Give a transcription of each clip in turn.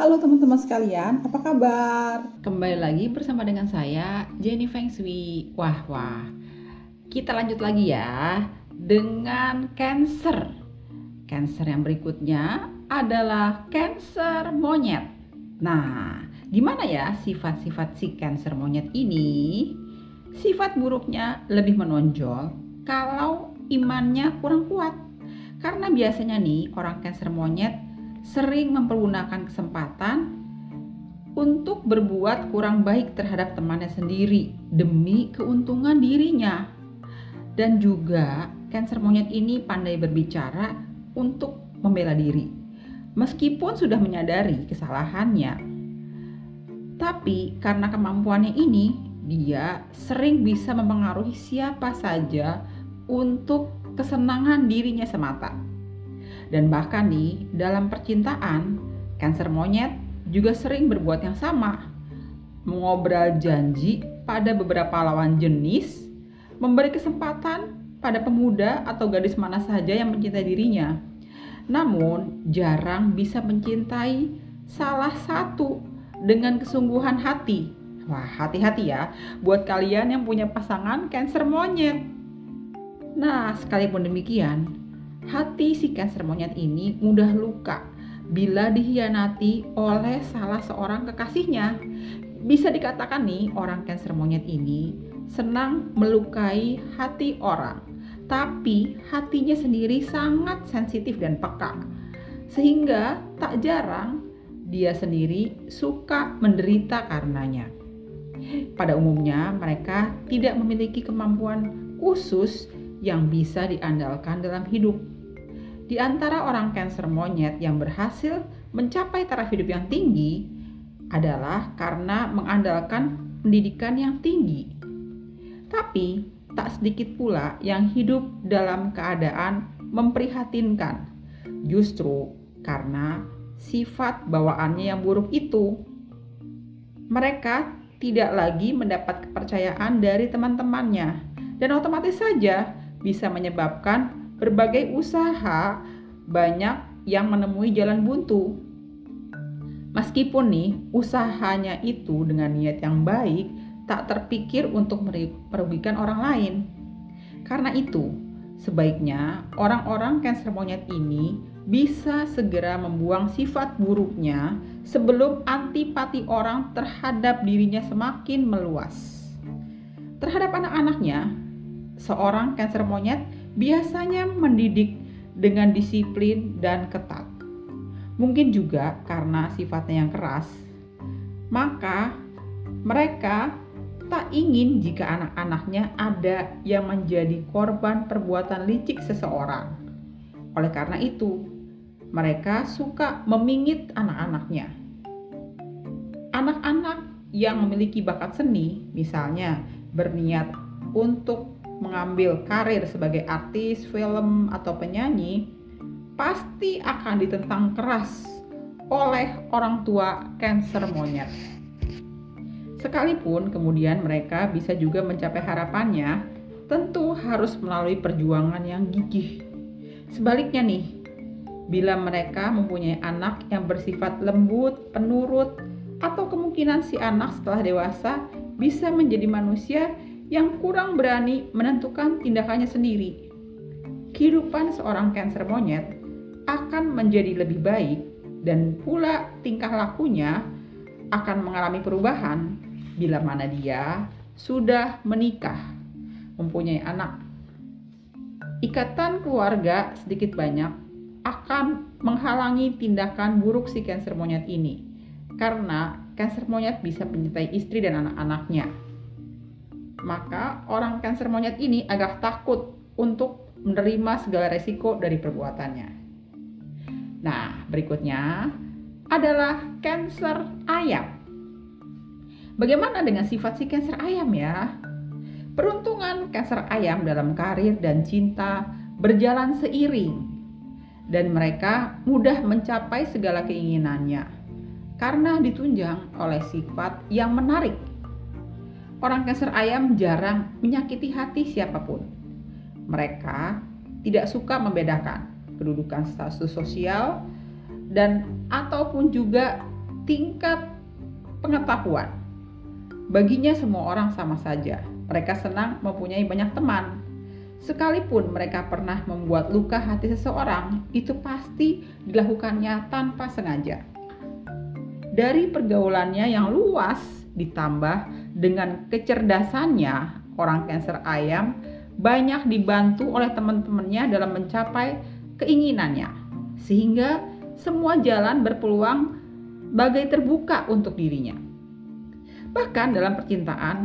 Halo teman-teman sekalian, apa kabar? Kembali lagi bersama dengan saya Jenny Feng Shui. Wah, wah. Kita lanjut lagi ya dengan Cancer. Cancer yang berikutnya adalah Cancer monyet. Nah, gimana ya sifat-sifat si Cancer monyet ini? Sifat buruknya lebih menonjol kalau imannya kurang kuat. Karena biasanya nih orang Cancer monyet sering mempergunakan kesempatan untuk berbuat kurang baik terhadap temannya sendiri demi keuntungan dirinya. Dan juga kanker monyet ini pandai berbicara untuk membela diri. Meskipun sudah menyadari kesalahannya, tapi karena kemampuannya ini, dia sering bisa mempengaruhi siapa saja untuk kesenangan dirinya semata. Dan bahkan nih, dalam percintaan, kanker monyet juga sering berbuat yang sama. Mengobrol janji pada beberapa lawan jenis, memberi kesempatan pada pemuda atau gadis mana saja yang mencintai dirinya. Namun, jarang bisa mencintai salah satu dengan kesungguhan hati. Wah, hati-hati ya buat kalian yang punya pasangan kanker monyet. Nah, sekalipun demikian, hati si cancer monyet ini mudah luka bila dihianati oleh salah seorang kekasihnya. Bisa dikatakan nih, orang cancer monyet ini senang melukai hati orang, tapi hatinya sendiri sangat sensitif dan peka. Sehingga tak jarang dia sendiri suka menderita karenanya. Pada umumnya, mereka tidak memiliki kemampuan khusus yang bisa diandalkan dalam hidup. Di antara orang kanker monyet yang berhasil mencapai taraf hidup yang tinggi adalah karena mengandalkan pendidikan yang tinggi. Tapi tak sedikit pula yang hidup dalam keadaan memprihatinkan, justru karena sifat bawaannya yang buruk itu. Mereka tidak lagi mendapat kepercayaan dari teman-temannya, dan otomatis saja bisa menyebabkan berbagai usaha banyak yang menemui jalan buntu. Meskipun nih usahanya itu dengan niat yang baik tak terpikir untuk merugikan orang lain. Karena itu, sebaiknya orang-orang kanker monyet ini bisa segera membuang sifat buruknya sebelum antipati orang terhadap dirinya semakin meluas. Terhadap anak-anaknya, seorang kanker monyet biasanya mendidik dengan disiplin dan ketat. Mungkin juga karena sifatnya yang keras, maka mereka tak ingin jika anak-anaknya ada yang menjadi korban perbuatan licik seseorang. Oleh karena itu, mereka suka memingit anak-anaknya. Anak-anak yang memiliki bakat seni, misalnya berniat untuk mengambil karir sebagai artis, film, atau penyanyi, pasti akan ditentang keras oleh orang tua kanker monyet. Sekalipun kemudian mereka bisa juga mencapai harapannya, tentu harus melalui perjuangan yang gigih. Sebaliknya nih, bila mereka mempunyai anak yang bersifat lembut, penurut, atau kemungkinan si anak setelah dewasa bisa menjadi manusia yang kurang berani menentukan tindakannya sendiri. Kehidupan seorang kanker monyet akan menjadi lebih baik dan pula tingkah lakunya akan mengalami perubahan bila mana dia sudah menikah, mempunyai anak. Ikatan keluarga sedikit banyak akan menghalangi tindakan buruk si kanker monyet ini karena kanker monyet bisa menyertai istri dan anak-anaknya maka orang kanker monyet ini agak takut untuk menerima segala resiko dari perbuatannya. Nah, berikutnya adalah kanker ayam. Bagaimana dengan sifat si kanker ayam ya? Peruntungan kanker ayam dalam karir dan cinta berjalan seiring dan mereka mudah mencapai segala keinginannya karena ditunjang oleh sifat yang menarik Orang kanker ayam jarang menyakiti hati siapa pun. Mereka tidak suka membedakan kedudukan status sosial dan ataupun juga tingkat pengetahuan. Baginya semua orang sama saja. Mereka senang mempunyai banyak teman. Sekalipun mereka pernah membuat luka hati seseorang, itu pasti dilakukannya tanpa sengaja. Dari pergaulannya yang luas ditambah dengan kecerdasannya, orang Cancer ayam banyak dibantu oleh teman-temannya dalam mencapai keinginannya. Sehingga semua jalan berpeluang bagai terbuka untuk dirinya. Bahkan dalam percintaan,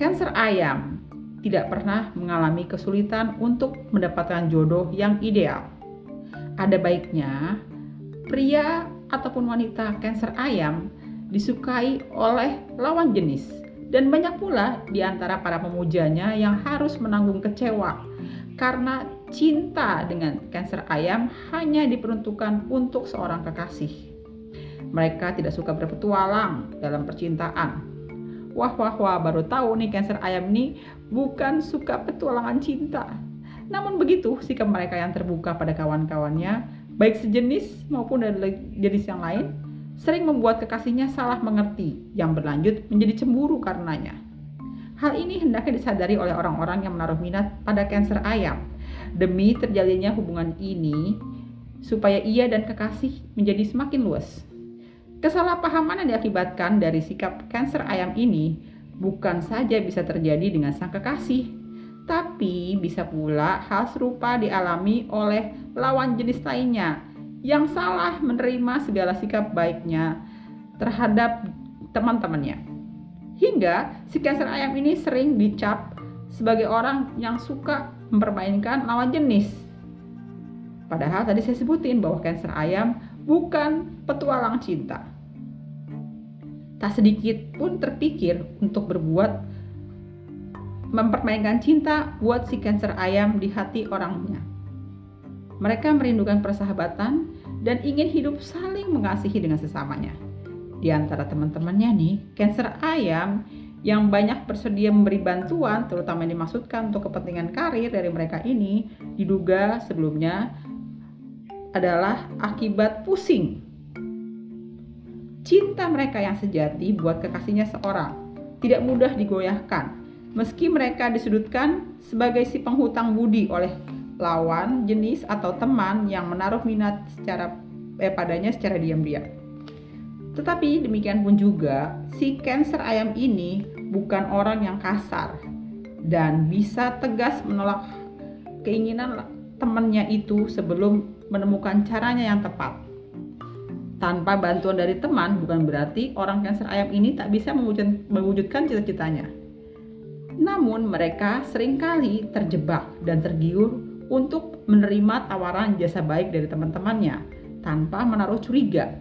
Cancer ayam tidak pernah mengalami kesulitan untuk mendapatkan jodoh yang ideal. Ada baiknya pria ataupun wanita Cancer ayam disukai oleh lawan jenis dan banyak pula di antara para pemujanya yang harus menanggung kecewa karena cinta dengan Cancer ayam hanya diperuntukkan untuk seorang kekasih. Mereka tidak suka berpetualang dalam percintaan. Wah wah wah baru tahu nih Cancer ayam ini bukan suka petualangan cinta. Namun begitu sikap mereka yang terbuka pada kawan-kawannya, baik sejenis maupun dari jenis yang lain, sering membuat kekasihnya salah mengerti yang berlanjut menjadi cemburu karenanya. Hal ini hendaknya disadari oleh orang-orang yang menaruh minat pada Cancer ayam demi terjalinnya hubungan ini supaya ia dan kekasih menjadi semakin luas. Kesalahpahaman yang diakibatkan dari sikap Cancer ayam ini bukan saja bisa terjadi dengan sang kekasih, tapi bisa pula hal serupa dialami oleh lawan jenis lainnya yang salah menerima segala sikap baiknya terhadap teman-temannya. Hingga si Cancer ayam ini sering dicap sebagai orang yang suka mempermainkan lawan jenis. Padahal tadi saya sebutin bahwa Cancer ayam bukan petualang cinta tak sedikit pun terpikir untuk berbuat mempermainkan cinta buat si cancer ayam di hati orangnya. Mereka merindukan persahabatan dan ingin hidup saling mengasihi dengan sesamanya. Di antara teman-temannya nih, cancer ayam yang banyak bersedia memberi bantuan, terutama yang dimaksudkan untuk kepentingan karir dari mereka ini, diduga sebelumnya adalah akibat pusing Cinta mereka yang sejati buat kekasihnya seorang tidak mudah digoyahkan, meski mereka disudutkan sebagai si penghutang budi oleh lawan, jenis atau teman yang menaruh minat secara eh, padanya secara diam-diam. Tetapi demikian pun juga si Cancer ayam ini bukan orang yang kasar dan bisa tegas menolak keinginan temannya itu sebelum menemukan caranya yang tepat tanpa bantuan dari teman bukan berarti orang cancer ayam ini tak bisa mewujudkan cita-citanya. Namun mereka sering kali terjebak dan tergiur untuk menerima tawaran jasa baik dari teman-temannya tanpa menaruh curiga.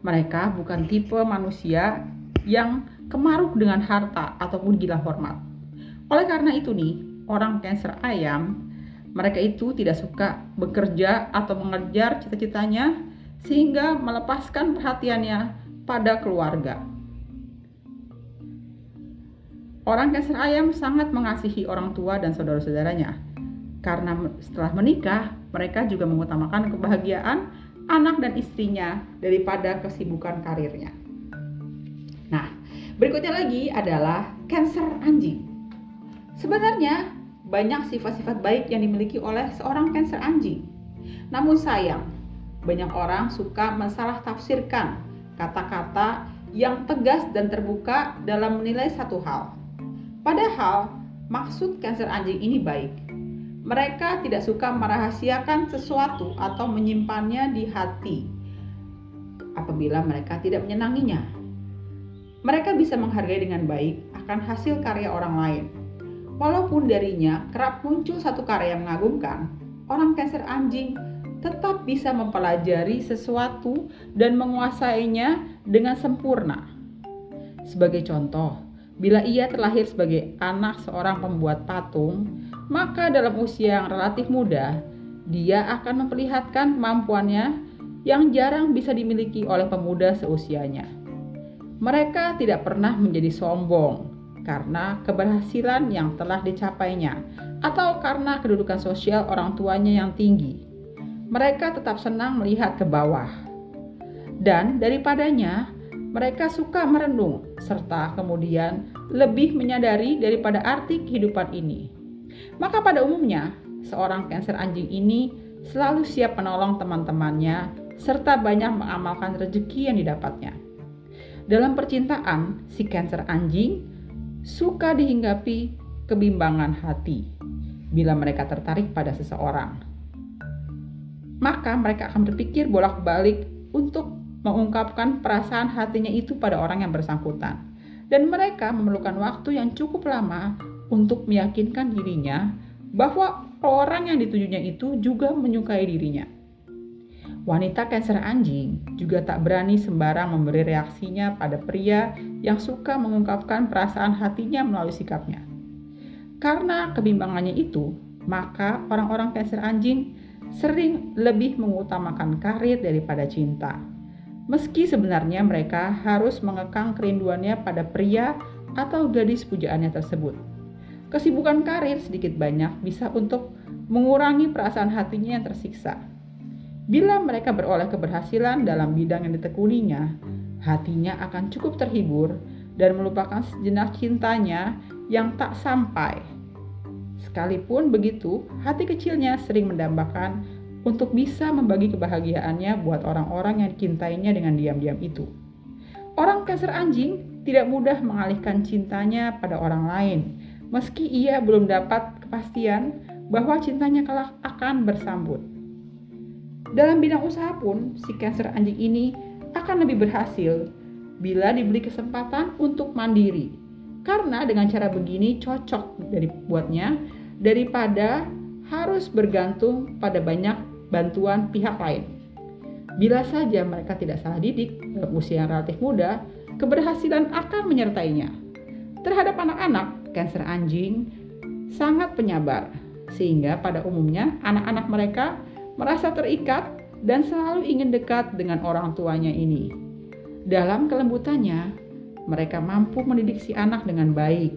Mereka bukan tipe manusia yang kemaruk dengan harta ataupun gila hormat. Oleh karena itu nih, orang cancer ayam mereka itu tidak suka bekerja atau mengejar cita-citanya sehingga melepaskan perhatiannya pada keluarga. Orang Cancer ayam sangat mengasihi orang tua dan saudara-saudaranya. Karena setelah menikah, mereka juga mengutamakan kebahagiaan anak dan istrinya daripada kesibukan karirnya. Nah, berikutnya lagi adalah Cancer anjing. Sebenarnya banyak sifat-sifat baik yang dimiliki oleh seorang Cancer anjing. Namun sayang, banyak orang suka mensalah tafsirkan kata-kata yang tegas dan terbuka dalam menilai satu hal. Padahal maksud Cancer anjing ini baik. Mereka tidak suka merahasiakan sesuatu atau menyimpannya di hati apabila mereka tidak menyenanginya. Mereka bisa menghargai dengan baik akan hasil karya orang lain. Walaupun darinya kerap muncul satu karya yang mengagumkan, orang Cancer anjing tetap bisa mempelajari sesuatu dan menguasainya dengan sempurna. Sebagai contoh, bila ia terlahir sebagai anak seorang pembuat patung, maka dalam usia yang relatif muda, dia akan memperlihatkan kemampuannya yang jarang bisa dimiliki oleh pemuda seusianya. Mereka tidak pernah menjadi sombong karena keberhasilan yang telah dicapainya, atau karena kedudukan sosial orang tuanya yang tinggi mereka tetap senang melihat ke bawah. Dan daripadanya, mereka suka merenung serta kemudian lebih menyadari daripada arti kehidupan ini. Maka pada umumnya, seorang Cancer anjing ini selalu siap menolong teman-temannya serta banyak mengamalkan rezeki yang didapatnya. Dalam percintaan, si Cancer anjing suka dihinggapi kebimbangan hati bila mereka tertarik pada seseorang. Maka mereka akan berpikir bolak-balik untuk mengungkapkan perasaan hatinya itu pada orang yang bersangkutan. Dan mereka memerlukan waktu yang cukup lama untuk meyakinkan dirinya bahwa orang yang ditujunya itu juga menyukai dirinya. Wanita Cancer anjing juga tak berani sembarang memberi reaksinya pada pria yang suka mengungkapkan perasaan hatinya melalui sikapnya. Karena kebimbangannya itu, maka orang-orang Cancer anjing sering lebih mengutamakan karir daripada cinta. Meski sebenarnya mereka harus mengekang kerinduannya pada pria atau gadis pujaannya tersebut. Kesibukan karir sedikit banyak bisa untuk mengurangi perasaan hatinya yang tersiksa. Bila mereka beroleh keberhasilan dalam bidang yang ditekuninya, hatinya akan cukup terhibur dan melupakan sejenak cintanya yang tak sampai. Sekalipun begitu, hati kecilnya sering mendambakan untuk bisa membagi kebahagiaannya buat orang-orang yang dicintainya dengan diam-diam itu. Orang Cancer anjing tidak mudah mengalihkan cintanya pada orang lain, meski ia belum dapat kepastian bahwa cintanya kelak akan bersambut. Dalam bidang usaha pun, si Cancer anjing ini akan lebih berhasil bila diberi kesempatan untuk mandiri. Karena dengan cara begini cocok dari buatnya daripada harus bergantung pada banyak bantuan pihak lain. Bila saja mereka tidak salah didik dalam usia yang relatif muda, keberhasilan akan menyertainya. Terhadap anak-anak, kanker anjing sangat penyabar, sehingga pada umumnya anak-anak mereka merasa terikat dan selalu ingin dekat dengan orang tuanya ini. Dalam kelembutannya, mereka mampu mendidik si anak dengan baik,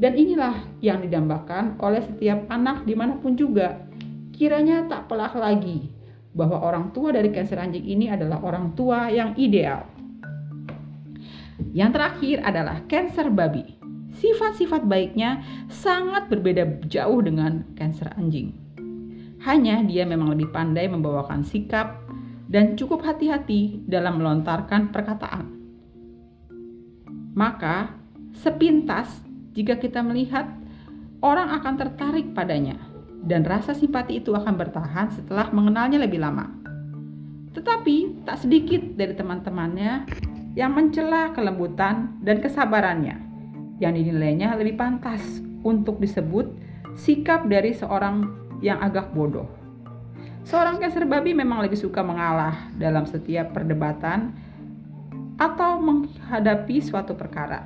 dan inilah yang didambakan oleh setiap anak di mana pun juga. Kiranya tak pelak lagi bahwa orang tua dari Cancer anjing ini adalah orang tua yang ideal. Yang terakhir adalah Cancer babi. Sifat-sifat baiknya sangat berbeda jauh dengan Cancer anjing. Hanya dia memang lebih pandai membawakan sikap dan cukup hati-hati dalam melontarkan perkataan. Maka, sepintas jika kita melihat orang akan tertarik padanya dan rasa simpati itu akan bertahan setelah mengenalnya lebih lama. Tetapi tak sedikit dari teman-temannya yang mencela kelembutan dan kesabarannya yang dinilainya lebih pantas untuk disebut sikap dari seorang yang agak bodoh. Seorang cancer babi memang lebih suka mengalah dalam setiap perdebatan atau menghadapi suatu perkara.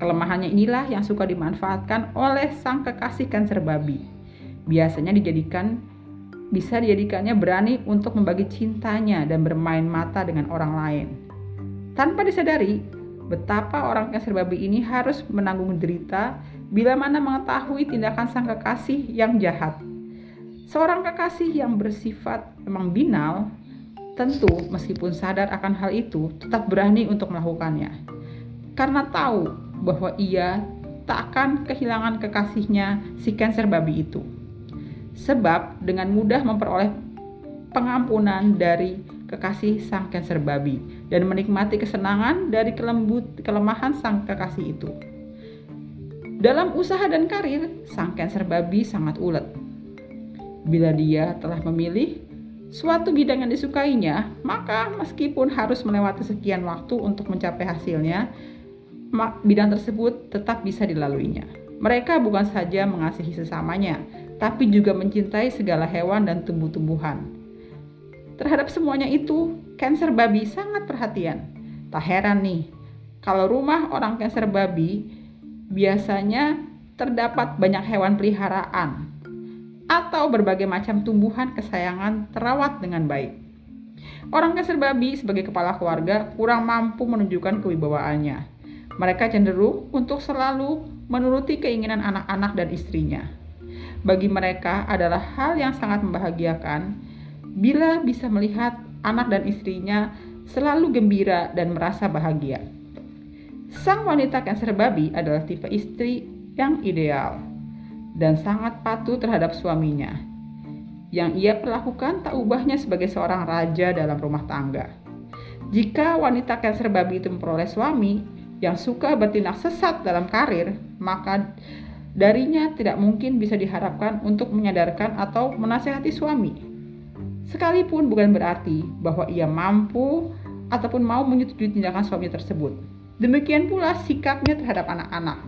Kelemahannya inilah yang suka dimanfaatkan oleh sang kekasih kanker babi. Biasanya dijadikan bisa dijadikannya berani untuk membagi cintanya dan bermain mata dengan orang lain. Tanpa disadari, betapa orang kanker babi ini harus menanggung derita bila mana mengetahui tindakan sang kekasih yang jahat. Seorang kekasih yang bersifat memang binal, tentu meskipun sadar akan hal itu, tetap berani untuk melakukannya. Karena tahu bahwa ia tak akan kehilangan kekasihnya si Cancer babi itu. Sebab dengan mudah memperoleh pengampunan dari kekasih sang Cancer babi dan menikmati kesenangan dari kelembut kelemahan sang kekasih itu. Dalam usaha dan karir, sang Cancer babi sangat ulet. Bila dia telah memilih suatu bidang yang disukainya, maka meskipun harus melewati sekian waktu untuk mencapai hasilnya, bidang tersebut tetap bisa dilaluinya. Mereka bukan saja mengasihi sesamanya, tapi juga mencintai segala hewan dan tumbuh-tumbuhan. Terhadap semuanya itu, Cancer babi sangat perhatian. Tak heran nih, kalau rumah orang Cancer babi biasanya terdapat banyak hewan peliharaan atau berbagai macam tumbuhan kesayangan terawat dengan baik. Orang Cancer babi sebagai kepala keluarga kurang mampu menunjukkan kewibawaannya mereka cenderung untuk selalu menuruti keinginan anak-anak dan istrinya. Bagi mereka adalah hal yang sangat membahagiakan bila bisa melihat anak dan istrinya selalu gembira dan merasa bahagia. Sang wanita Cancer babi adalah tipe istri yang ideal dan sangat patuh terhadap suaminya. Yang ia perlakukan tak ubahnya sebagai seorang raja dalam rumah tangga. Jika wanita Cancer babi itu memperoleh suami yang suka bertindak sesat dalam karir, maka darinya tidak mungkin bisa diharapkan untuk menyadarkan atau menasehati suami. Sekalipun bukan berarti bahwa ia mampu ataupun mau menyetujui tindakan suami tersebut. Demikian pula sikapnya terhadap anak-anak.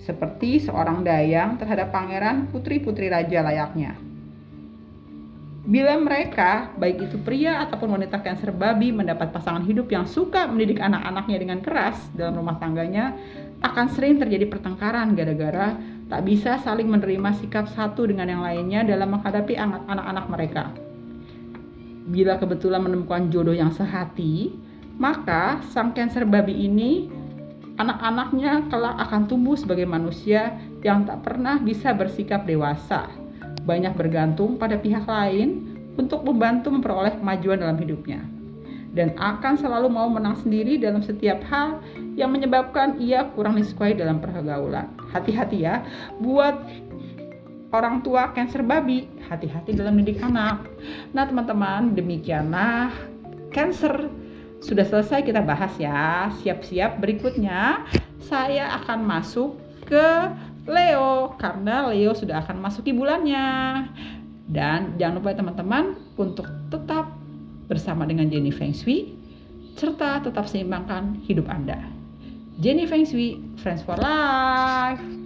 Seperti seorang dayang terhadap pangeran putri-putri raja layaknya. Bila mereka, baik itu pria ataupun wanita cancer babi, mendapat pasangan hidup yang suka mendidik anak-anaknya dengan keras dalam rumah tangganya, akan sering terjadi pertengkaran gara-gara tak bisa saling menerima sikap satu dengan yang lainnya dalam menghadapi anak-anak mereka. Bila kebetulan menemukan jodoh yang sehati, maka sang cancer babi ini anak-anaknya kelak akan tumbuh sebagai manusia yang tak pernah bisa bersikap dewasa banyak bergantung pada pihak lain untuk membantu memperoleh kemajuan dalam hidupnya dan akan selalu mau menang sendiri dalam setiap hal yang menyebabkan ia kurang disukai dalam pergaulan. Hati-hati ya buat orang tua cancer babi, hati-hati dalam mendidik anak. Nah, teman-teman, demikianlah cancer sudah selesai kita bahas ya. Siap-siap berikutnya saya akan masuk ke Leo karena Leo sudah akan masuki bulannya. Dan jangan lupa teman-teman untuk tetap bersama dengan Jenny Feng Shui serta tetap seimbangkan hidup Anda. Jenny Feng Shui, Friends for Life.